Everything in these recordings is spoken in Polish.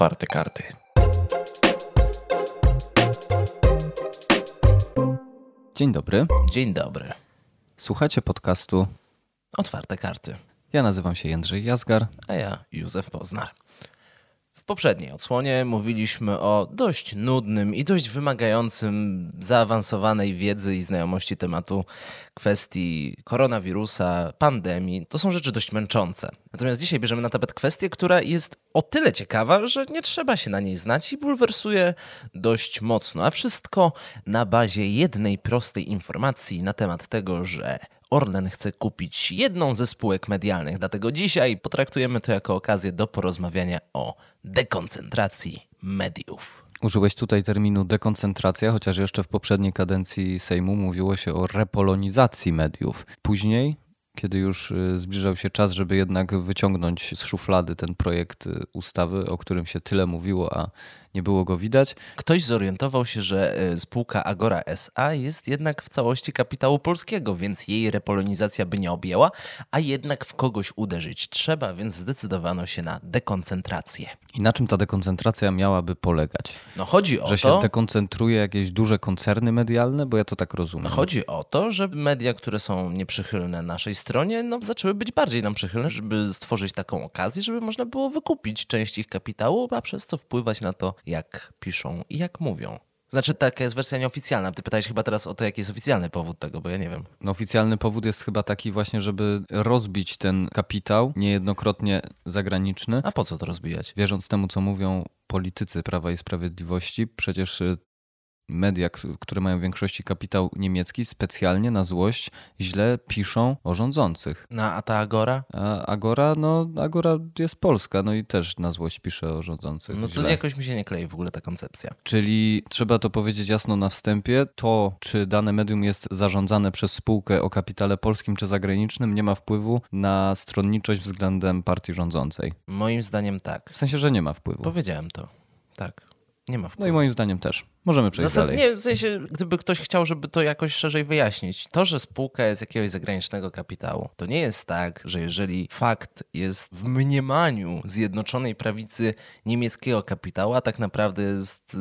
Otwarte karty. Dzień dobry. Dzień dobry. Słuchacie podcastu. Otwarte karty. Ja nazywam się Jędrzej Jazgar. A ja Józef Poznar. Poprzedniej odsłonie mówiliśmy o dość nudnym i dość wymagającym zaawansowanej wiedzy i znajomości tematu kwestii koronawirusa, pandemii. To są rzeczy dość męczące. Natomiast dzisiaj bierzemy na tapet kwestię, która jest o tyle ciekawa, że nie trzeba się na niej znać i bulwersuje dość mocno. A wszystko na bazie jednej prostej informacji na temat tego, że Orlen chce kupić jedną ze spółek medialnych. Dlatego dzisiaj potraktujemy to jako okazję do porozmawiania o dekoncentracji mediów. Użyłeś tutaj terminu dekoncentracja, chociaż jeszcze w poprzedniej kadencji Sejmu mówiło się o repolonizacji mediów. Później kiedy już y, zbliżał się czas, żeby jednak wyciągnąć z szuflady ten projekt y, ustawy, o którym się tyle mówiło, a nie było go widać. Ktoś zorientował się, że e, spółka Agora SA jest jednak w całości kapitału polskiego, więc jej repolonizacja by nie objęła, a jednak w kogoś uderzyć trzeba, więc zdecydowano się na dekoncentrację. I na czym ta dekoncentracja miałaby polegać? No chodzi o że to... się dekoncentruje jakieś duże koncerny medialne, bo ja to tak rozumiem. No chodzi o to, że media, które są nieprzychylne naszej stronie, no zaczęły być bardziej nam przychylne, żeby stworzyć taką okazję, żeby można było wykupić część ich kapitału, a przez to wpływać na to, jak piszą i jak mówią. Znaczy, taka jest wersja nieoficjalna. Ty pytałeś chyba teraz o to, jaki jest oficjalny powód tego, bo ja nie wiem. No, oficjalny powód jest chyba taki właśnie, żeby rozbić ten kapitał, niejednokrotnie zagraniczny. A po co to rozbijać? Wierząc temu, co mówią politycy Prawa i Sprawiedliwości, przecież y, media, które mają w większości kapitał niemiecki, specjalnie na złość źle piszą o rządzących. No, a ta Agora? A Agora, no Agora jest polska, no i też na złość pisze o rządzących. No to źle. jakoś mi się nie klei w ogóle ta koncepcja. Czyli trzeba to powiedzieć jasno na wstępie, to czy dane medium jest zarządzane przez spółkę o kapitale polskim czy zagranicznym nie ma wpływu na stronniczość względem partii rządzącej. Moim zdaniem tak. W sensie, że nie ma wpływu. Powiedziałem to. Tak. Nie ma wpływu. No i moim zdaniem też. Możemy przejść Zasad, dalej. Nie, w sensie, gdyby ktoś chciał, żeby to jakoś szerzej wyjaśnić, to, że spółka jest jakiegoś zagranicznego kapitału, to nie jest tak, że jeżeli fakt jest w mniemaniu Zjednoczonej Prawicy niemieckiego kapitału, a tak naprawdę jest,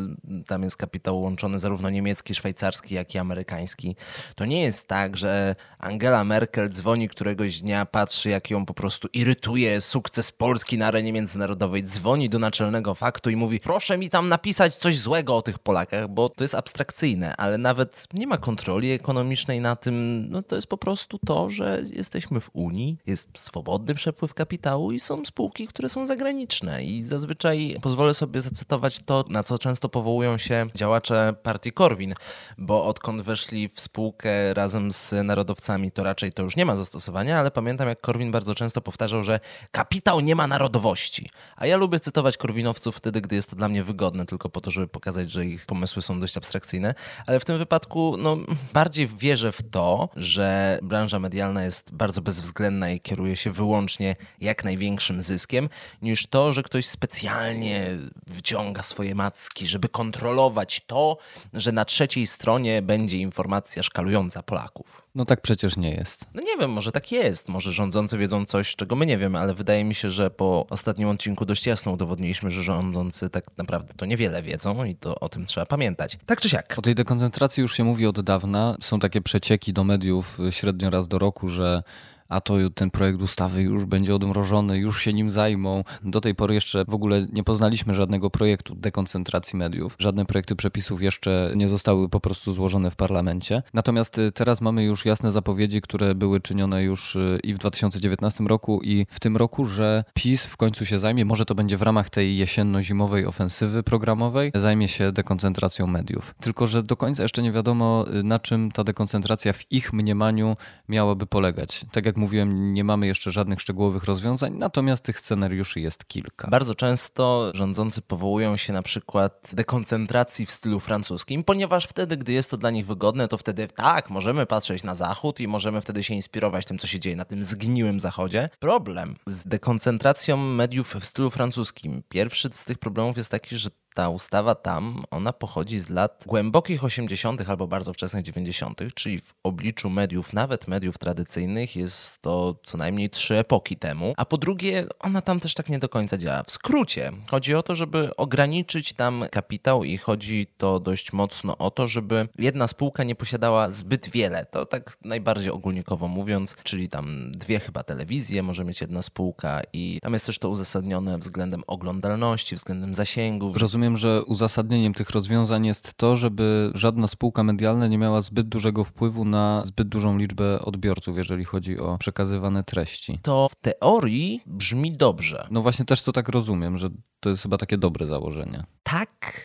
tam jest kapitał łączony zarówno niemiecki, szwajcarski, jak i amerykański, to nie jest tak, że Angela Merkel dzwoni któregoś dnia, patrzy, jak ją po prostu irytuje sukces Polski na arenie międzynarodowej, dzwoni do naczelnego faktu i mówi, proszę mi tam napisać coś złego o tych Polakach bo to jest abstrakcyjne, ale nawet nie ma kontroli ekonomicznej na tym. No to jest po prostu to, że jesteśmy w Unii, jest swobodny przepływ kapitału i są spółki, które są zagraniczne. I zazwyczaj pozwolę sobie zacytować to, na co często powołują się działacze partii Korwin, bo odkąd weszli w spółkę razem z narodowcami, to raczej to już nie ma zastosowania, ale pamiętam, jak Korwin bardzo często powtarzał, że kapitał nie ma narodowości. A ja lubię cytować Korwinowców wtedy, gdy jest to dla mnie wygodne, tylko po to, żeby pokazać, że ich pomysły są dość abstrakcyjne, ale w tym wypadku no, bardziej wierzę w to, że branża medialna jest bardzo bezwzględna i kieruje się wyłącznie jak największym zyskiem, niż to, że ktoś specjalnie wyciąga swoje macki, żeby kontrolować to, że na trzeciej stronie będzie informacja szkalująca Polaków. No tak przecież nie jest. No nie wiem, może tak jest. Może rządzący wiedzą coś, czego my nie wiemy, ale wydaje mi się, że po ostatnim odcinku dość jasno udowodniliśmy, że rządzący tak naprawdę to niewiele wiedzą i to o tym trzeba pamiętać. Tak czy siak. O tej dekoncentracji już się mówi od dawna. Są takie przecieki do mediów średnio raz do roku, że a to ten projekt ustawy już będzie odmrożony, już się nim zajmą. Do tej pory jeszcze w ogóle nie poznaliśmy żadnego projektu dekoncentracji mediów. Żadne projekty przepisów jeszcze nie zostały po prostu złożone w parlamencie. Natomiast y, teraz mamy już jasne zapowiedzi, które były czynione już y, i w 2019 roku, i w tym roku, że PiS w końcu się zajmie, może to będzie w ramach tej jesienno-zimowej ofensywy programowej, zajmie się dekoncentracją mediów. Tylko, że do końca jeszcze nie wiadomo, y, na czym ta dekoncentracja w ich mniemaniu miałaby polegać. Tak jak mówiłem, nie mamy jeszcze żadnych szczegółowych rozwiązań, natomiast tych scenariuszy jest kilka. Bardzo często rządzący powołują się na przykład dekoncentracji w stylu francuskim, ponieważ wtedy, gdy jest to dla nich wygodne, to wtedy tak, możemy patrzeć na zachód i możemy wtedy się inspirować tym, co się dzieje na tym zgniłym zachodzie. Problem z dekoncentracją mediów w stylu francuskim. Pierwszy z tych problemów jest taki, że ta ustawa tam, ona pochodzi z lat głębokich 80. albo bardzo wczesnych 90., czyli w obliczu mediów, nawet mediów tradycyjnych, jest to co najmniej trzy epoki temu. A po drugie, ona tam też tak nie do końca działa. W skrócie, chodzi o to, żeby ograniczyć tam kapitał i chodzi to dość mocno o to, żeby jedna spółka nie posiadała zbyt wiele. To tak najbardziej ogólnikowo mówiąc, czyli tam dwie chyba telewizje może mieć jedna spółka i tam jest też to uzasadnione względem oglądalności, względem zasięgów. Rozumiem, że uzasadnieniem tych rozwiązań jest to, żeby żadna spółka medialna nie miała zbyt dużego wpływu na zbyt dużą liczbę odbiorców, jeżeli chodzi o przekazywane treści. To w teorii brzmi dobrze. No właśnie też to tak rozumiem, że to jest chyba takie dobre założenie. Tak,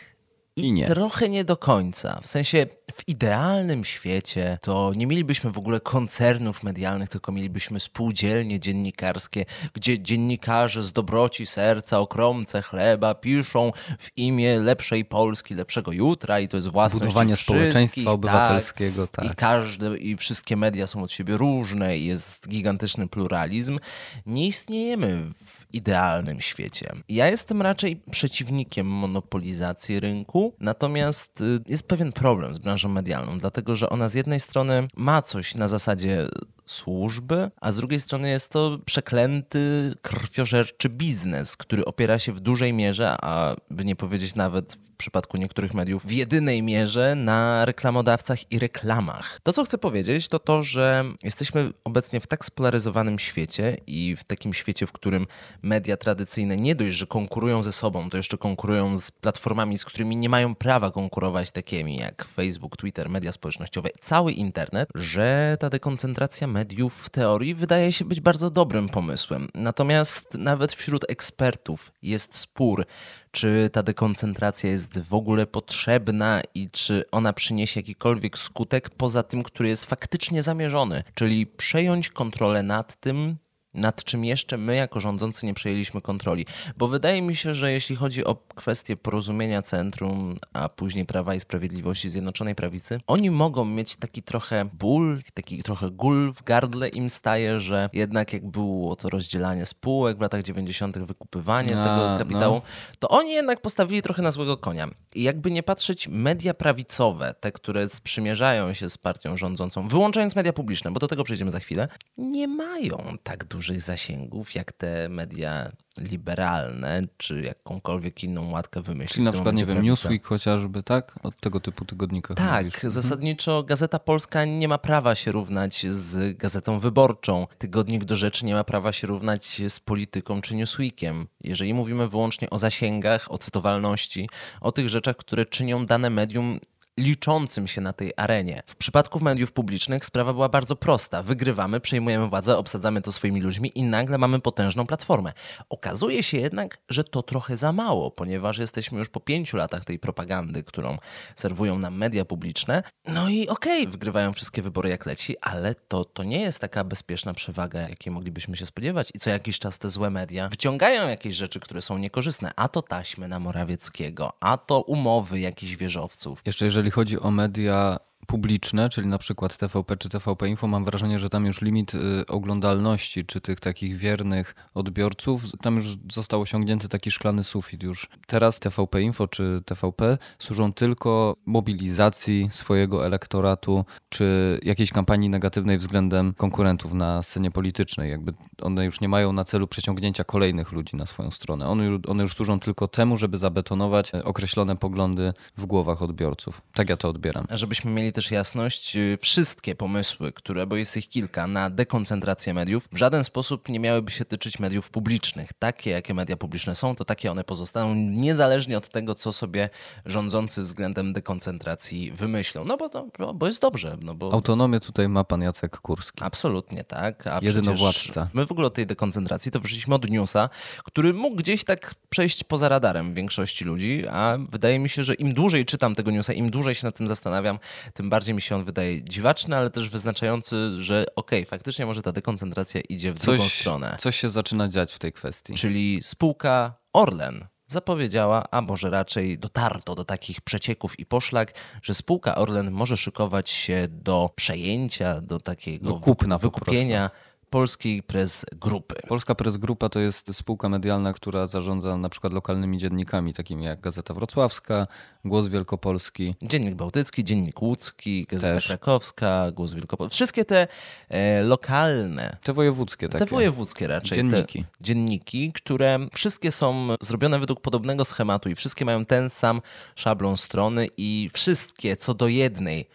i, I nie. trochę nie do końca. W sensie w idealnym świecie to nie mielibyśmy w ogóle koncernów medialnych, tylko mielibyśmy spółdzielnie dziennikarskie, gdzie dziennikarze z dobroci serca, okromce chleba piszą w imię lepszej Polski, lepszego jutra i to jest własność Budowanie społeczeństwa obywatelskiego, tak. tak. I każde, i wszystkie media są od siebie różne i jest gigantyczny pluralizm. Nie istniejemy w idealnym świecie. Ja jestem raczej przeciwnikiem monopolizacji rynku, natomiast y, jest pewien problem z branżą medialną, dlatego że ona z jednej strony ma coś na zasadzie służby, a z drugiej strony jest to przeklęty, krwiożerczy biznes, który opiera się w dużej mierze, a by nie powiedzieć nawet w przypadku niektórych mediów, w jedynej mierze na reklamodawcach i reklamach. To, co chcę powiedzieć, to to, że jesteśmy obecnie w tak spolaryzowanym świecie i w takim świecie, w którym media tradycyjne nie dość, że konkurują ze sobą, to jeszcze konkurują z platformami, z którymi nie mają prawa konkurować, takimi jak Facebook, Twitter, media społecznościowe, cały internet, że ta dekoncentracja mediów w teorii wydaje się być bardzo dobrym pomysłem. Natomiast nawet wśród ekspertów jest spór, czy ta dekoncentracja jest w ogóle potrzebna i czy ona przyniesie jakikolwiek skutek poza tym, który jest faktycznie zamierzony, czyli przejąć kontrolę nad tym, nad czym jeszcze my jako rządzący nie przejęliśmy kontroli. Bo wydaje mi się, że jeśli chodzi o kwestię porozumienia centrum, a później Prawa i Sprawiedliwości Zjednoczonej Prawicy, oni mogą mieć taki trochę ból, taki trochę gól w gardle im staje, że jednak jak było to rozdzielanie spółek w latach 90., wykupywanie A, tego no. kapitału, to oni jednak postawili trochę na złego konia. I jakby nie patrzeć, media prawicowe, te, które sprzymierzają się z partią rządzącą, wyłączając media publiczne, bo do tego przejdziemy za chwilę, nie mają tak dużych zasięgów jak te media liberalne, czy jakąkolwiek inną łatkę wymyślić. Czyli na przykład, nie wiem, prawica. Newsweek chociażby, tak? Od tego typu tygodnikach Tak, mówisz. Mhm. zasadniczo Gazeta Polska nie ma prawa się równać z Gazetą Wyborczą. Tygodnik do rzeczy nie ma prawa się równać z Polityką czy Newsweekiem. Jeżeli mówimy wyłącznie o zasięgach, o cytowalności, o tych rzeczach, które czynią dane medium liczącym się na tej arenie. W przypadku mediów publicznych sprawa była bardzo prosta. Wygrywamy, przejmujemy władzę, obsadzamy to swoimi ludźmi i nagle mamy potężną platformę. Okazuje się jednak, że to trochę za mało, ponieważ jesteśmy już po pięciu latach tej propagandy, którą serwują nam media publiczne. No i okej, wygrywają wszystkie wybory jak leci, ale to, to nie jest taka bezpieczna przewaga, jakiej moglibyśmy się spodziewać. I co jakiś czas te złe media wciągają jakieś rzeczy, które są niekorzystne. A to taśmy na Morawieckiego, a to umowy jakichś wieżowców. Jeszcze jeżeli chodzi o media publiczne, czyli na przykład TVP czy TVP Info, mam wrażenie, że tam już limit y, oglądalności, czy tych takich wiernych odbiorców, tam już został osiągnięty taki szklany sufit już. Teraz TVP Info czy TVP służą tylko mobilizacji swojego elektoratu, czy jakiejś kampanii negatywnej względem konkurentów na scenie politycznej. Jakby one już nie mają na celu przeciągnięcia kolejnych ludzi na swoją stronę. One, one już służą tylko temu, żeby zabetonować e, określone poglądy w głowach odbiorców. Tak ja to odbieram. Żebyśmy mieli też jasność, y, wszystkie pomysły, które, bo jest ich kilka, na dekoncentrację mediów, w żaden sposób nie miałyby się tyczyć mediów publicznych. Takie, jakie media publiczne są, to takie one pozostaną, niezależnie od tego, co sobie rządzący względem dekoncentracji wymyślą. No bo, to, bo- jest dobrze. No bo... Autonomię tutaj ma pan Jacek Kurski. Absolutnie tak. A Jedynowładca. My w ogóle od tej dekoncentracji to wyszliśmy od newsa, który mógł gdzieś tak przejść poza radarem większości ludzi, a wydaje mi się, że im dłużej czytam tego newsa, im dłużej się nad tym zastanawiam, tym bardziej mi się on wydaje dziwaczny, ale też wyznaczający, że okej, faktycznie może ta dekoncentracja idzie w drugą Coś, stronę. coś się zaczyna dziać w tej kwestii. Czyli spółka Orlen zapowiedziała, a może raczej dotarto do takich przecieków i poszlak, że spółka Orlen może szykować się do przejęcia, do takiego Do kupna wykupienia Polskiej Press Grupy? Polska Press Grupa to jest spółka medialna, która zarządza na przykład lokalnymi dziennikami, takimi jak Gazeta Wrocławska, Głos Wielkopolski. Dziennik Bałtycki, Dziennik Łódzki, Gazeta Też. Krakowska, Głos Wielkopolski. Wszystkie te e, lokalne, Te wojewódzkie takie. te wojewódzkie raczej. Dzienniki. Te dzienniki, które wszystkie są zrobione według podobnego schematu i wszystkie mają ten sam szablon strony i wszystkie co do jednej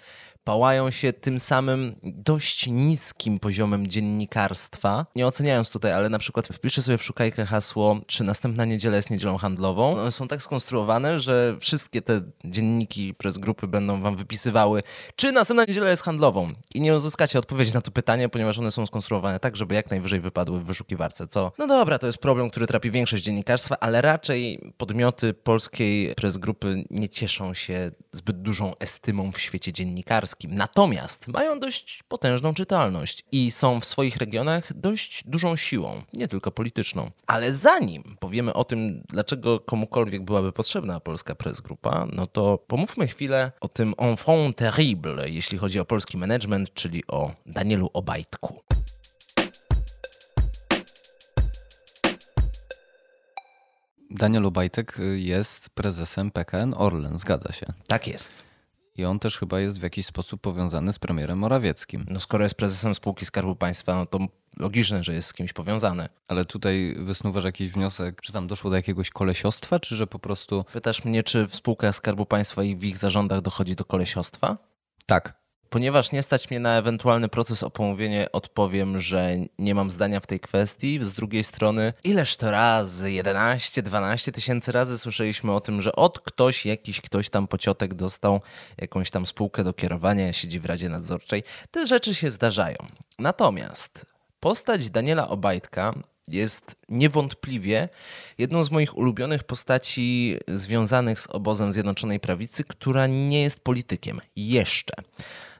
pałają się tym samym dość niskim poziomem dziennikarstwa. Nie oceniając tutaj, ale na przykład wpiszę sobie w szukajkę hasło, czy następna niedziela jest niedzielą handlową. One są tak skonstruowane, że wszystkie te dzienniki przez grupy będą wam wypisywały, czy następna niedziela jest handlową. I nie uzyskacie odpowiedzi na to pytanie, ponieważ one są skonstruowane tak, żeby jak najwyżej wypadły w wyszukiwarce. Co, no dobra, to jest problem, który trapi większość dziennikarstwa, ale raczej podmioty polskiej press grupy nie cieszą się zbyt dużą estymą w świecie dziennikarskim. Natomiast mają dość potężną czytalność i są w swoich regionach dość dużą siłą, nie tylko polityczną. Ale zanim powiemy o tym, dlaczego komukolwiek byłaby potrzebna polska press grupa, no to pomówmy chwilę o tym enfant terrible, jeśli chodzi o polski management, czyli o Danielu Obajtku. Daniel Obajtek jest prezesem PKN Orlen, zgadza się. Tak jest. I on też chyba jest w jakiś sposób powiązany z premierem Morawieckim. No skoro jest prezesem spółki Skarbu Państwa, no to logiczne, że jest z kimś powiązany. Ale tutaj wysnuwasz jakiś wniosek, czy tam doszło do jakiegoś kolesiostwa, czy że po prostu Pytasz mnie, czy w spółkach Skarbu Państwa i w ich zarządach dochodzi do kolesiostwa? tak, Ponieważ nie stać mnie na ewentualny proces o pomówienie, odpowiem, że nie mam zdania w tej kwestii. Z drugiej strony, ileż to razy, 11, 12 tysięcy razy słyszeliśmy o tym, że od ktoś, jakiś ktoś tam pociotek dostał jakąś tam spółkę do kierowania, siedzi w Radzie Nadzorczej. Te rzeczy się zdarzają. Natomiast postać Daniela Obajtka jest niewątpliwie jedną z moich ulubionych postaci związanych z obozem Zjednoczonej Prawicy, która nie jest politykiem. Jeszcze.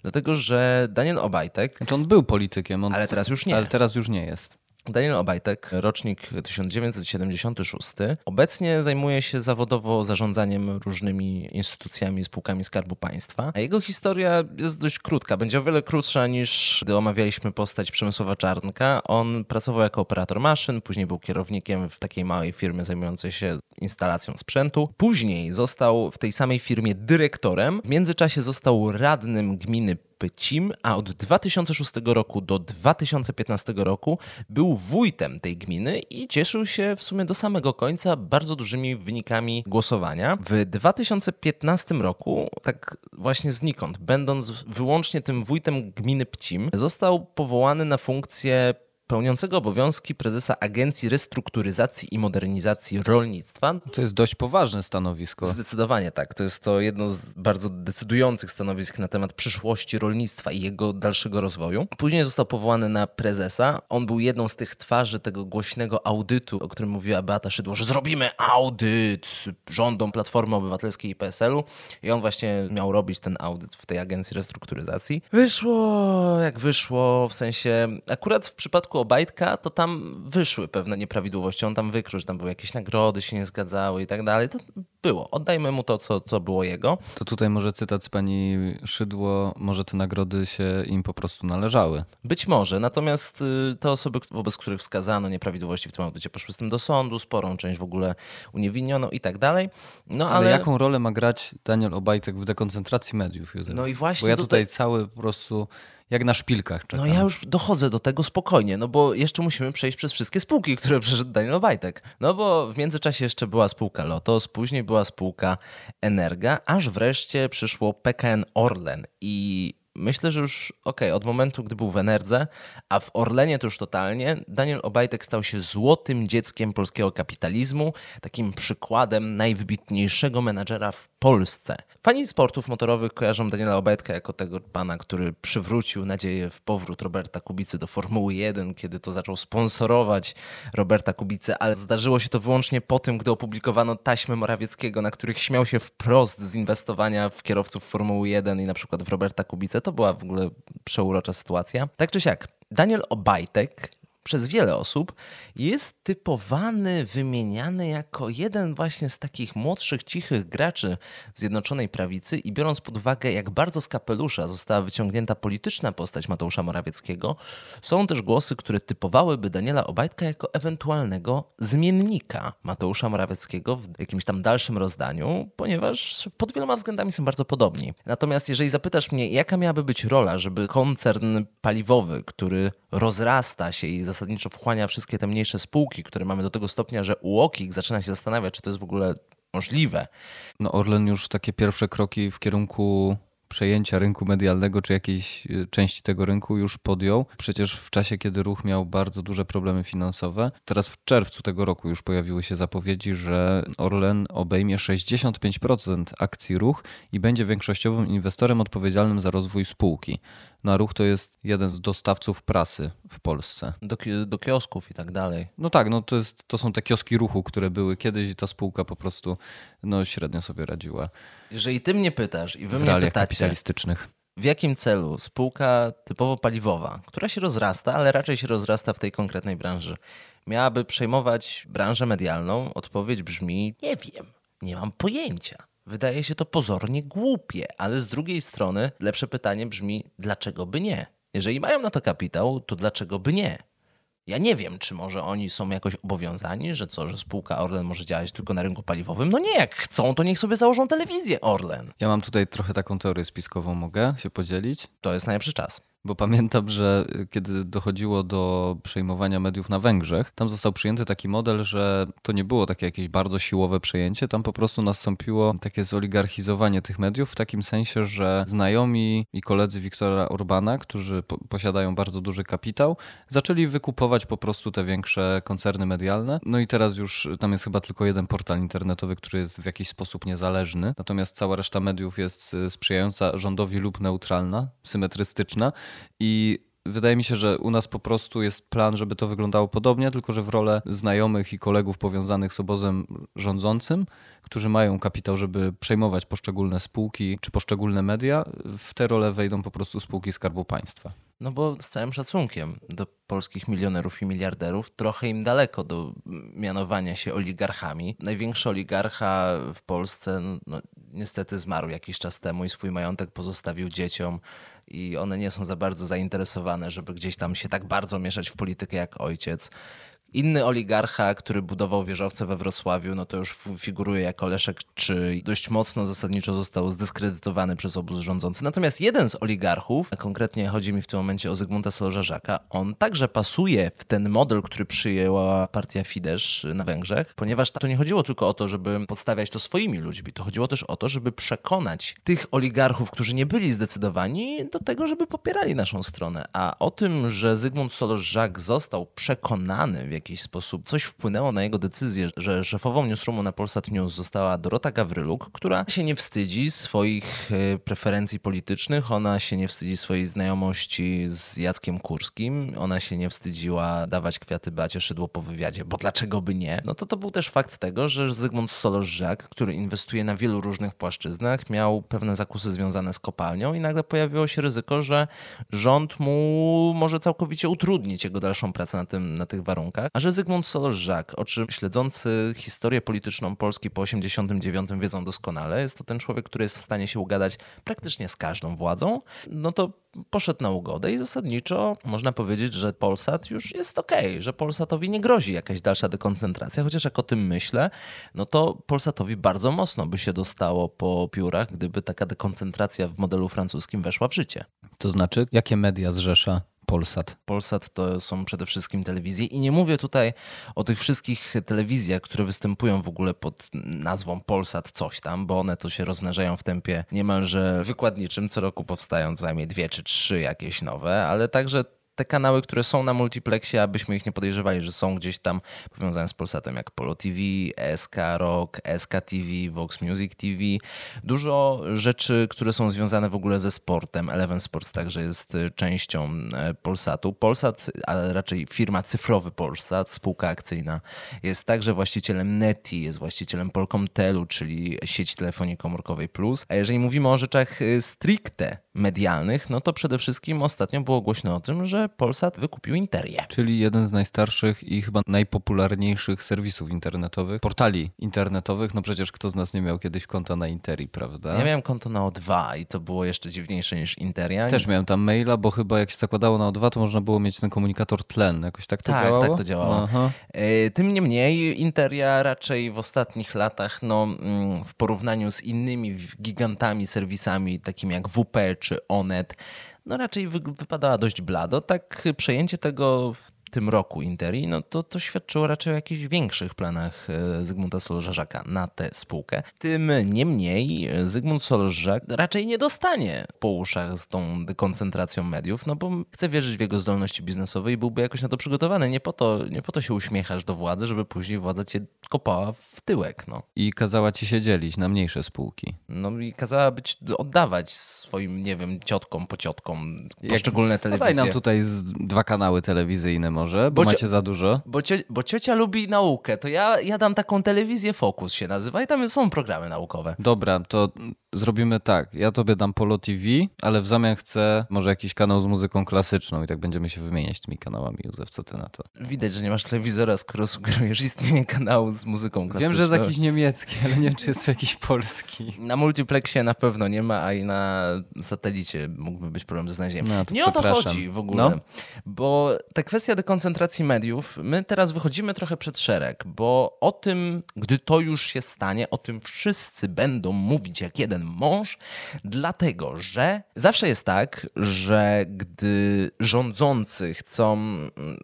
Dlatego, że Daniel Obajtek, to on był politykiem. On, ale teraz już nie. Ale teraz już nie jest. Daniel Obajtek, rocznik 1976, obecnie zajmuje się zawodowo zarządzaniem różnymi instytucjami, spółkami Skarbu Państwa. A jego historia jest dość krótka. Będzie o wiele krótsza niż gdy omawialiśmy postać Przemysława Czarnka. On pracował jako operator maszyn, później był kierownikiem w takiej małej firmie zajmującej się instalacją sprzętu. Później został w tej samej firmie dyrektorem. W międzyczasie został radnym gminy Pycim, a od 2006 roku do 2015 roku był wójtem tej gminy i cieszył się w sumie do samego końca bardzo dużymi wynikami głosowania. W 2015 roku, tak właśnie znikąd, będąc wyłącznie tym wójtem gminy Pcim, został powołany na funkcję pełniącego obowiązki prezesa Agencji Restrukturyzacji i Modernizacji Rolnictwa. To jest dość poważne stanowisko. Zdecydowanie tak. To jest to jedno z bardzo decydujących stanowisk na temat przyszłości rolnictwa i jego dalszego rozwoju. Później został powołany na prezesa. On był jedną z tych twarzy tego głośnego audytu, o którym mówiła Beata Szydło, że zrobimy audyt rządom Platformy Obywatelskiej i PSL-u. I on właśnie miał robić ten audyt w tej Agencji Restrukturyzacji. Wyszło jak wyszło, w sensie akurat w przypadku Obajtka, to tam wyszły pewne nieprawidłowości. On tam wykrył, że tam były jakieś nagrody, się nie zgadzały i tak dalej. To było. Oddajmy mu to, co, co było jego. To tutaj może cytat z pani Szydło, może te nagrody się im po prostu należały. Być może, natomiast y, te osoby, wobec których wskazano nieprawidłowości w tym audycie, poszły z tym do sądu, sporą część w ogóle uniewinniono i tak dalej. No Ale, ale, jaką rolę ma grać Daniel Obajtek w dekoncentracji mediów, Józef? No i właśnie Bo ja tutaj- tutaj cały po prostu jak na szpilkach czekam. No ja już dochodzę do tego spokojnie, no bo jeszcze musimy przejść przez wszystkie spółki, które przeszedł Daniel Obajtek. No bo w międzyczasie jeszcze była spółka Lotos, później była spółka Energa, aż wreszcie przyszło PKN Orlen i myślę, że już okej, od momentu, gdy był w Enerdze, a w Orlenie to już totalnie, Daniel Obajtek stał się złotym dzieckiem polskiego kapitalizmu, takim przykładem najwybitniejszego menadżera w Polsce. Fani sportów motorowych kojarzą Daniela Obajtka jako tego pana, który przywrócił nadzieję w powrót Roberta Kubicy do Formuły 1, kiedy to zaczął sponsorować Roberta Kubicę, ale zdarzyło się to wyłącznie po tym, gdy opublikowano taśmy Morawieckiego, na których śmiał się wprost z inwestowania w kierowców Formuły 1 i na przykład w Roberta Kubicę. To była w ogóle przeurocza sytuacja. Tak czy siak, Daniel Obajtek przez wiele osób, jest typowany, wymieniany jako jeden właśnie z takich młodszych, cichych graczy Zjednoczonej Prawicy i biorąc pod uwagę, jak bardzo z kapelusza została wyciągnięta polityczna postać Mateusza Morawieckiego, są też głosy, które typowałyby Daniela Obajtka jako ewentualnego zmiennika Mateusza Morawieckiego w jakimś tam dalszym rozdaniu, ponieważ pod wieloma względami są bardzo podobni. Natomiast jeżeli zapytasz mnie, jaka miałaby być rola, żeby koncern paliwowy, który rozrasta się i zasadniczo wchłania wszystkie te mniejsze spółki, które mamy do tego stopnia, że UOKiK zaczyna się zastanawiać, czy to jest w ogóle możliwe. No Orlen już takie pierwsze kroki w kierunku przejęcia rynku medialnego czy jakiejś e, części tego rynku już podjął. Przecież w czasie, kiedy ruch miał bardzo duże problemy finansowe, teraz w czerwcu tego roku już pojawiły się zapowiedzi, że Orlen obejmie 65% akcji ruch i będzie większościowym inwestorem odpowiedzialnym za rozwój spółki. Na ruch to jest jeden z dostawców prasy w Polsce. Do, do kiosków i tak dalej. No tak, no to, jest, to są te kioski ruchu, które były kiedyś i ta spółka po prostu no, średnio sobie radziła. Jeżeli ty mnie pytasz i wy w mnie pytacie, kapitalistycznych. w jakim celu spółka typowo paliwowa, która się rozrasta, ale raczej się rozrasta w tej konkretnej branży, miałaby przejmować branżę medialną, odpowiedź brzmi: Nie wiem, nie mam pojęcia. Wydaje się to pozornie głupie, ale z drugiej strony lepsze pytanie brzmi: dlaczego by nie? Jeżeli mają na to kapitał, to dlaczego by nie? Ja nie wiem, czy może oni są jakoś obowiązani, że co, że spółka Orlen może działać tylko na rynku paliwowym. No nie, jak chcą, to niech sobie założą telewizję Orlen. Ja mam tutaj trochę taką teorię spiskową, mogę się podzielić? To jest najlepszy czas. Bo pamiętam, że kiedy dochodziło do przejmowania mediów na Węgrzech, tam został przyjęty taki model, że to nie było takie jakieś bardzo siłowe przejęcie, tam po prostu nastąpiło takie zoligarchizowanie tych mediów w takim sensie, że znajomi i koledzy Wiktora Orbana, którzy po posiadają bardzo duży kapitał, zaczęli wykupować po prostu te większe koncerny medialne. No i teraz już tam jest chyba tylko jeden portal internetowy, który jest w jakiś sposób niezależny, natomiast cała reszta mediów jest sprzyjająca rządowi lub neutralna, symetrystyczna. I wydaje mi się, że u nas po prostu jest plan, żeby to wyglądało podobnie, tylko że w rolę znajomych i kolegów powiązanych z obozem rządzącym, którzy mają kapitał, żeby przejmować poszczególne spółki czy poszczególne media, w te role wejdą po prostu spółki Skarbu Państwa. No bo z całym szacunkiem do polskich milionerów i miliarderów, trochę im daleko do mianowania się oligarchami. Największy oligarcha w Polsce no, niestety zmarł jakiś czas temu i swój majątek pozostawił dzieciom i one nie są za bardzo zainteresowane, żeby gdzieś tam się tak bardzo mieszać w politykę jak ojciec. Inny oligarcha, który budował wieżowce we Wrocławiu, no to już figuruje jako Leszek, czy dość mocno zasadniczo został zdyskredytowany przez obóz rządzący. Natomiast jeden z oligarchów, a konkretnie chodzi mi w tym momencie o Zygmunta Solorza-Żaka, on także pasuje w ten model, który przyjęła partia Fidesz na Węgrzech, ponieważ to nie chodziło tylko o to, żeby podstawiać to swoimi ludźmi, to chodziło też o to, żeby przekonać tych oligarchów, którzy nie byli zdecydowani do tego, żeby popierali naszą stronę. A o tym, że Zygmunt Solorz-Żak został przekonany w jakiś sposób coś wpłynęło na jego decyzję, że szefową newsroomu na Polsat News została Dorota Gawryluk, która się nie wstydzi swoich e, preferencji politycznych, ona się nie wstydzi swojej znajomości z Jackiem Kurskim, ona się nie wstydziła dawać kwiaty Bacie Szydło po wywiadzie, bo dlaczego by nie? No to to był też fakt tego, że Zygmunt Solorz-Żak, który inwestuje na wielu różnych płaszczyznach, miał pewne zakusy związane z kopalnią i nagle pojawiło się ryzyko, że rząd mu może całkowicie utrudnić jego dalszą pracę na, tym, na tych warunkach. A że Zygmunt Solorz-Żak, o czym śledzący historię polityczną Polski po 89 wiedzą doskonale, jest to ten człowiek, który jest w stanie się ugadać praktycznie z każdą władzą, no to poszedł na ugodę i zasadniczo można powiedzieć, że Polsat już jest okej, okay, że Polsatowi nie grozi jakaś dalsza dekoncentracja, chociaż jak o tym myślę, no to Polsatowi bardzo mocno by się dostało po piórach, gdyby taka dekoncentracja w modelu francuskim weszła w życie. To znaczy, jakie media zrzesza Polsat? Polsat to są przede wszystkim telewizje i nie mówię tutaj o tych wszystkich telewizjach, które występują w ogóle pod nazwą Polsat coś tam, bo one to się rozmnażają w tempie niemalże wykładniczym. Co roku powstają co najmniej dwie czy trzy jakieś nowe, ale także te kanały, które są na multiplexie, abyśmy ich nie podejrzewali, że są gdzieś tam powiązane z Polsatem, jak Polo TV, SK Rock, SK TV, Vox Music TV. Dużo rzeczy, które są związane w ogóle ze sportem. Eleven Sports także jest y, częścią e, Polsatu. Polsat, ale raczej firma cyfrowy Polsat, spółka akcyjna, jest także właścicielem Neti, jest właścicielem Polkomtelu, czyli sieć telefonii komórkowej Plus. A jeżeli mówimy o rzeczach y, stricte medialnych, no to przede wszystkim ostatnio było głośno o tym, że Polsat wykupił Interię. Czyli jeden z najstarszych i chyba najpopularniejszych serwisów internetowych, portali internetowych. No przecież kto z nas nie miał kiedyś konta na Interi, prawda? Ja miałem konto na O2 i to było jeszcze dziwniejsze niż Interia. Też miałem tam maila, bo chyba jak się zakładało na O2, to można było mieć ten komunikator tlen. Jakoś tak to tak, działało? Tak, to działało. Aha. E, tym niemniej Interia raczej w ostatnich latach, no, mm, w porównaniu z innymi gigantami, serwisami takimi jak WP czy Onet, no raczej wypadała dość blado. Tak przejęcie tego tym roku Interi, no to, to świadczyło raczej o jakichś większych planach e, Zygmunta Solżarzaka na tę spółkę. Tym niemniej e, Zygmunt Solżak raczej nie dostanie po uszach z tą dekoncentracją mediów, no bo chce wierzyć w jego zdolności biznesowe i byłby jakoś na to przygotowany. Nie po to, nie po to się uśmiechasz do władzy, żeby później władza cię kopała w tyłek. No. I kazała ci się dzielić na mniejsze spółki. No i kazała być, oddawać swoim, nie wiem, ciotkom, pociotkom poszczególne Jak, telewizje. Daj nam tutaj dwa kanały telewizyjne może, bo, bo macie za dużo. Bo, cio, bo ciocia lubi naukę, to ja, ja dam taką telewizję Focus się nazywa i tam są programy naukowe. Dobra, to zrobimy tak. Ja tobie dam Polo TV, ale w zamian chcę może jakiś kanał z muzyką klasyczną i tak będziemy się wymieniać tymi kanałami. Józef, co ty na to? Widać, że nie masz telewizora, skoro sugerujesz istnienie kanału z muzyką klasyczną. Wiem, że jest jakiś niemiecki, ale nie wiem, czy jest jakiś polski. Na multiplexie na pewno nie ma, a i na satelicie mógłby być problem ze znalezieniem. No, nie o to chodzi w ogóle, no? bo ta kwestia dekoncentracji mediów, my teraz wychodzimy trochę przed szereg, bo o tym, gdy to już się stanie, o tym wszyscy będą mówić jak jeden mąż, dlatego że zawsze jest tak, że gdy rządzący chcą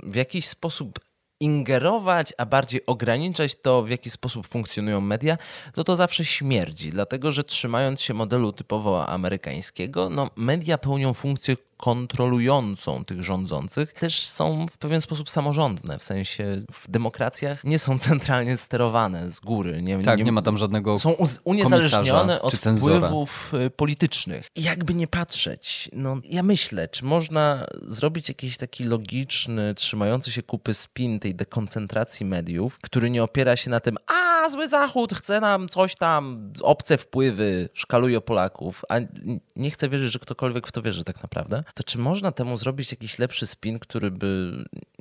w jakiś sposób ingerować, a bardziej ograniczać to, w jaki sposób funkcjonują media, to to zawsze śmierdzi, dlatego że trzymając się modelu typowo amerykańskiego, no media pełnią funkcję kontrolującą tych rządzących też są w pewien sposób samorządne. W sensie w demokracjach nie są centralnie sterowane z góry. Nie, tak, nie, nie ma tam żadnego Są uniezależnione od wpływów y, politycznych. I jakby nie patrzeć, no ja myślę, czy można zrobić jakiś taki logiczny, trzymający się kupy spin tej dekoncentracji mediów, który nie opiera się na tym, a zły Zachód chce nam coś tam, obce wpływy, szkaluje Polaków, a nie chcę wierzyć, że ktokolwiek w to wierzy tak naprawdę to czy można temu zrobić jakiś lepszy spin, który by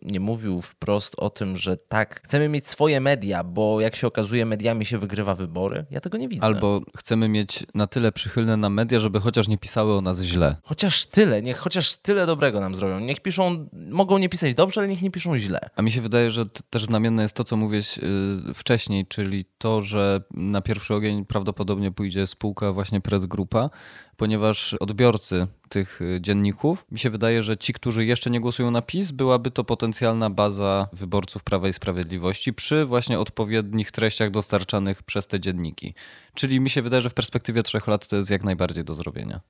nie mówił wprost o tym, że tak, chcemy mieć swoje media, bo jak się okazuje, mediami się wygrywa wybory? Ja tego nie widzę. Albo chcemy mieć na tyle przychylne na media, żeby chociaż nie pisały o nas źle. Chociaż tyle, niech chociaż tyle dobrego nam zrobią. Niech piszą, mogą nie pisać dobrze, ale niech nie piszą źle. A mi się wydaje, że też znamienne jest to, co mówiłeś yy, wcześniej, czyli to, że na pierwszy ogień prawdopodobnie pójdzie spółka właśnie Press Grupa, ponieważ odbiorcy tych y, dzienników, mi się wydaje, że ci, którzy jeszcze nie głosują na PiS, byłaby to potencjalna baza wyborców Prawa i Sprawiedliwości przy właśnie odpowiednich treściach dostarczanych przez te dzienniki. Czyli mi się wydaje, że w perspektywie trzech lat to jest jak najbardziej do zrobienia.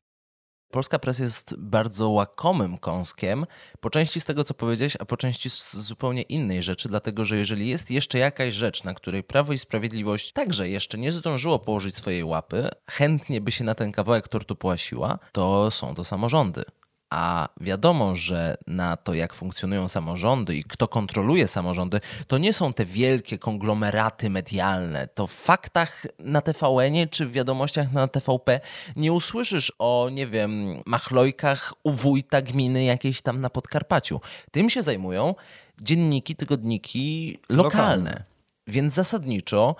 Polska presa jest bardzo łakomym kąskiem, po części z tego, co powiedziałeś, a po części z zupełnie innej rzeczy, dlatego że jeżeli jest jeszcze jakaś rzecz, na której Prawo i Sprawiedliwość także jeszcze nie zdążyło położyć swojej łapy, chętnie by się na ten kawałek tortu połasiła, to są to samorządy. A wiadomo, że na to, jak funkcjonują samorządy i kto kontroluje samorządy, to nie są te wielkie konglomeraty medialne. To w faktach na TVN czy w wiadomościach na TVP nie usłyszysz o, nie wiem, machlojkach u wójta gminy jakiejś tam na Podkarpaciu. Tym się zajmują dzienniki, tygodniki lokalne. lokalne. Więc zasadniczo,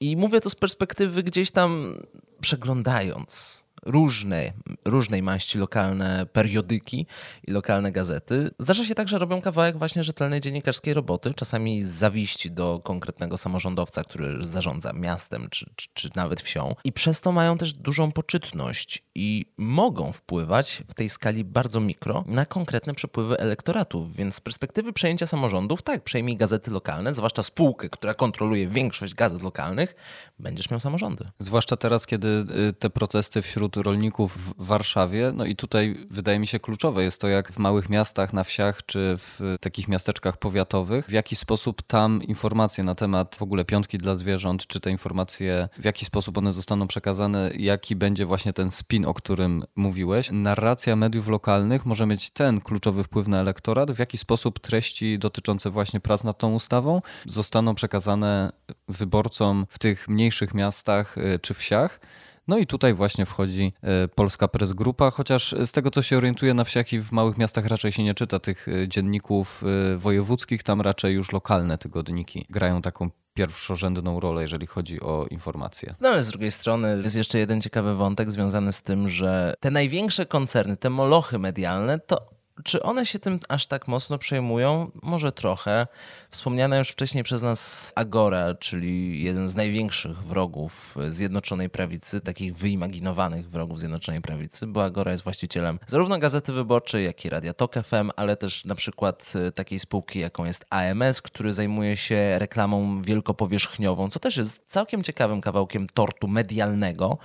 i mówię to z perspektywy gdzieś tam przeglądając różne, różnej maści lokalne periodyki i lokalne gazety. Zdarza się tak, że robią kawałek właśnie rzetelnej dziennikarskiej roboty, czasami z zawiści do konkretnego samorządowca, który zarządza miastem czy, czy, czy nawet wsią. I przez to mają też dużą poczytność i mogą wpływać w tej skali bardzo mikro na konkretne przepływy elektoratów. Więc z perspektywy przejęcia samorządów, tak, przejmij gazety lokalne, zwłaszcza spółkę, która kontroluje większość gazet lokalnych, będziesz miał samorządy. Zwłaszcza teraz, kiedy y, te protesty wśród rolników w Warszawie. No i tutaj wydaje mi się kluczowe jest to, jak w małych miastach, na wsiach czy w takich miasteczkach powiatowych, w jaki sposób tam informacje na temat w ogóle piątki dla zwierząt, czy te informacje, w jaki sposób one zostaną przekazane, jaki będzie właśnie ten spin, o którym mówiłeś. Narracja mediów lokalnych może mieć ten kluczowy wpływ na elektorat, w jaki sposób treści dotyczące właśnie prac nad tą ustawą zostaną przekazane wyborcom w tych mniejszych miastach y, czy wsiach No i tutaj właśnie wchodzi e, Polska Press Grupa, chociaż z tego co się orientuje na wsiach i w małych miastach raczej się nie czyta tych e, dzienników e, wojewódzkich, tam raczej już lokalne tygodniki grają taką pierwszorzędną rolę, jeżeli chodzi o informacje. No ale z drugiej strony jest jeszcze jeden ciekawy wątek związany z tym, że te największe koncerny, te molochy medialne, to czy one się tym aż tak mocno przejmują? Może trochę. Wspomniana już wcześniej przez nas Agora, czyli jeden z największych wrogów Zjednoczonej Prawicy, takich wyimaginowanych wrogów Zjednoczonej Prawicy, bo Agora jest właścicielem zarówno Gazety Wyborczej, jak i Radia Tok FM, ale też na przykład e, takiej spółki, jaką jest AMS, który zajmuje się reklamą wielkopowierzchniową, co też jest całkiem ciekawym kawałkiem tortu medialnego,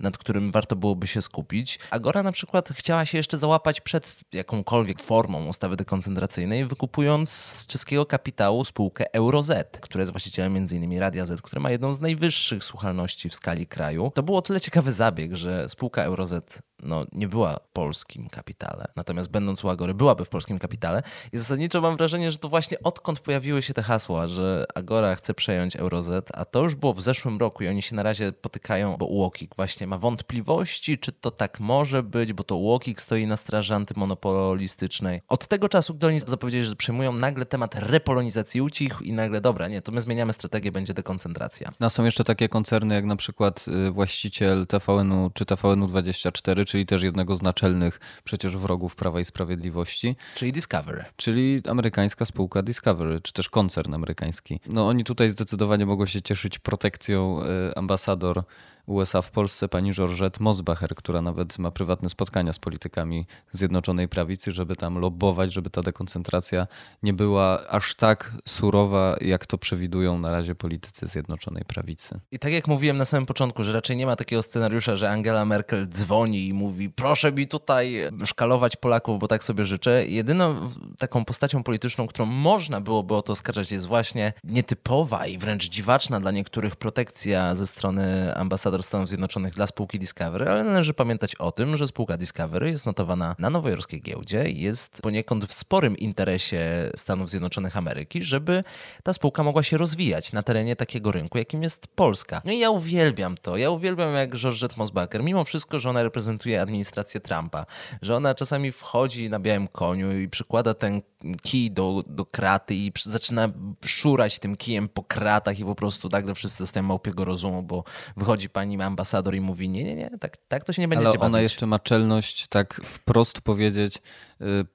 nad którym warto byłoby się skupić. Agora na przykład chciała się jeszcze załapać przed jakąkolwiek formą ustawy dekoncentracyjnej, wykupując z czeskiego kapitału spółkę EuroZ, która jest właścicielem m.in. Radia Z, które ma jedną z najwyższych słuchalności w skali kraju. To było tyle ciekawy zabieg, że spółka EuroZ no, nie była w polskim kapitale. Natomiast będąc u Agory, byłaby w polskim kapitale. I zasadniczo mam wrażenie, że to właśnie odkąd pojawiły się te hasła, że Agora chce przejąć Euroz, a to już było w zeszłym roku i oni się na razie potykają, bo UOKiK właśnie ma wątpliwości, czy to tak może być, bo to UOKiK stoi na straży antymonopolistycznej. Od tego czasu, gdy oni zapowiedzieli, że przejmują nagle temat repolonizacji ucichł i nagle, dobra, nie, to my zmieniamy strategię, będzie dekoncentracja. No są jeszcze takie koncerny jak na przykład y, właściciel TVN-u czy TVN-u 24, czyli też jednego z naczelnych przecież wrogów Prawa i Sprawiedliwości. Czyli Discovery. Czyli amerykańska spółka Discovery, czy też koncern amerykański. No oni tutaj zdecydowanie mogą się cieszyć protekcją y, ambasador USA w Polsce pani Georgette Mosbacher, która nawet ma prywatne spotkania z politykami Zjednoczonej Prawicy, żeby tam lobbować, żeby ta dekoncentracja nie była aż tak surowa, jak to przewidują na razie politycy Zjednoczonej Prawicy. I tak jak mówiłem na samym początku, że raczej nie ma takiego scenariusza, że Angela Merkel dzwoni i mówi proszę mi tutaj szkalować Polaków, bo tak sobie życzę. Jedyną taką postacią polityczną, którą można byłoby o to oskarżać jest właśnie nietypowa i wręcz dziwaczna dla niektórych protekcja ze strony ambasadora Stanów Zjednoczonych dla spółki Discovery, ale należy pamiętać o tym, że spółka Discovery jest notowana na nowojorskiej giełdzie i jest poniekąd w sporym interesie Stanów Zjednoczonych Ameryki, żeby ta spółka mogła się rozwijać na terenie takiego rynku, jakim jest Polska. No i ja uwielbiam to. Ja uwielbiam jak Georgette Mosbacher, mimo wszystko, że ona reprezentuje administrację Trumpa, że ona czasami wchodzi na białym koniu i przykłada ten kij do, do kraty i zaczyna szurać tym kijem po kratach i po prostu nagle wszyscy dostają małpiego rozumu, bo wychodzi pani ambasador i mówi, nie, nie, nie, tak, tak to się nie będzie Ale ona jeszcze ma czelność tak wprost powiedzieć,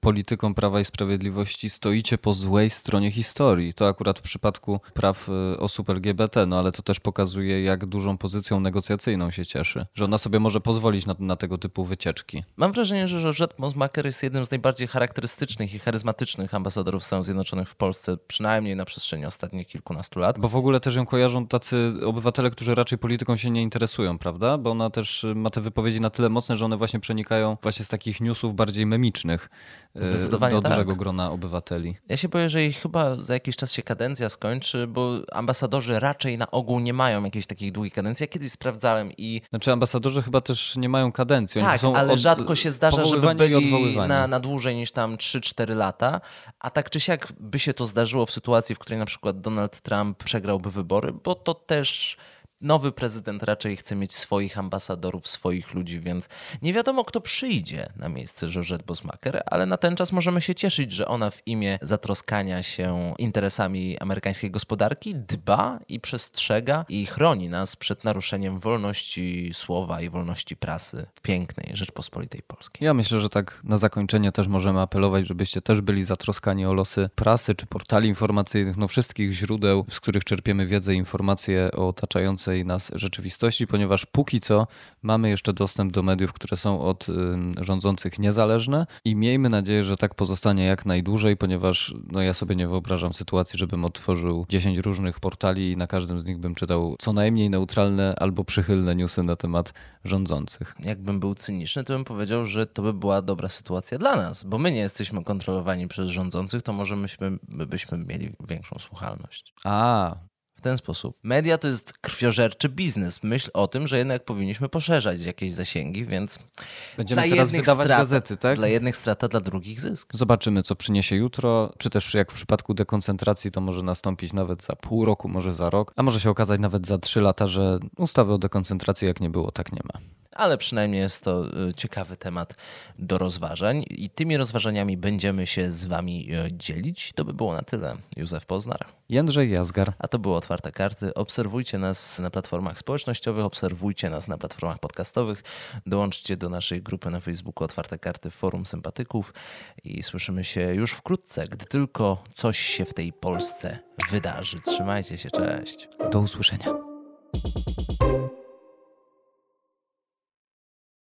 polityką Prawa i Sprawiedliwości stoicie po złej stronie historii. To akurat w przypadku praw y, osób LGBT, no ale to też pokazuje, jak dużą pozycją negocjacyjną się cieszy, że ona sobie może pozwolić na, na tego typu wycieczki. Mam wrażenie, że Georgette Mosmaker jest jednym z najbardziej charakterystycznych i charyzmatycznych ambasadorów Stanów Zjednoczonych w Polsce, przynajmniej na przestrzeni ostatnich kilkunastu lat. Bo w ogóle też ją kojarzą tacy obywatele, którzy raczej polityką się nie interesują, prawda? Bo ona też ma te wypowiedzi na tyle mocne, że one właśnie przenikają właśnie z takich newsów bardziej memicznych. E, Zdecydowanie do tak. dużego grona obywateli. Ja się boję, że ich chyba za jakiś czas się kadencja skończy, bo ambasadorzy raczej na ogół nie mają jakichś takich długich kadencji. Ja kiedyś sprawdzałem i... Znaczy ambasadorzy chyba też nie mają kadencji. Oni tak, ale od... rzadko się zdarza, żeby byli na, na dłużej niż tam 3-4 lata. A tak czy siak by się to zdarzyło w sytuacji, w której na przykład Donald Trump przegrałby wybory, bo to też nowy prezydent raczej chce mieć swoich ambasadorów, swoich ludzi, więc nie wiadomo, kto przyjdzie na miejsce Georgette Bosmaker, ale na ten czas możemy się cieszyć, że ona w imię zatroskania się interesami amerykańskiej gospodarki dba i przestrzega i chroni nas przed naruszeniem wolności słowa i wolności prasy w pięknej Rzeczpospolitej Polskiej. Ja myślę, że tak na zakończenie też możemy apelować, żebyście też byli zatroskani o losy prasy czy portali informacyjnych, no wszystkich źródeł, z których czerpiemy wiedzę i informacje o otaczającej bieżącej nas rzeczywistości, ponieważ póki co mamy jeszcze dostęp do mediów, które są od rządzących niezależne i miejmy nadzieję, że tak pozostanie jak najdłużej, ponieważ no ja sobie nie wyobrażam sytuacji, żebym otworzył 10 różnych portali i na każdym z nich bym czytał co najmniej neutralne albo przychylne newsy na temat rządzących. Jakbym był cyniczny, to bym powiedział, że to by była dobra sytuacja dla nas, bo my nie jesteśmy kontrolowani przez rządzących, to może myśmy, my byśmy mieli większą słuchalność. A, ten sposób. Media to jest krwiożerczy biznes. Myśl o tym, że jednak powinniśmy poszerzać jakieś zasięgi, więc Będziemy dla teraz wydawać strata, gazety, tak? Dla jednych strata, dla drugich zysk. Zobaczymy, co przyniesie jutro, czy też jak w przypadku dekoncentracji to może nastąpić nawet za pół roku, może za rok, a może się okazać nawet za trzy lata, że ustawy o dekoncentracji jak nie było, tak nie ma. Ale przynajmniej jest to y, ciekawy temat do rozważań i tymi rozważaniami będziemy się z Wami y, dzielić. To by było na tyle. Józef Poznar. Jędrzej Jazgar. A to były Otwarte Karty. Obserwujcie nas na platformach społecznościowych, obserwujcie nas na platformach podcastowych. Dołączcie do naszej grupy na Facebooku Otwarte Karty Forum Sympatyków i słyszymy się już wkrótce, gdy tylko coś się w tej Polsce wydarzy. Trzymajcie się, cześć. Do usłyszenia.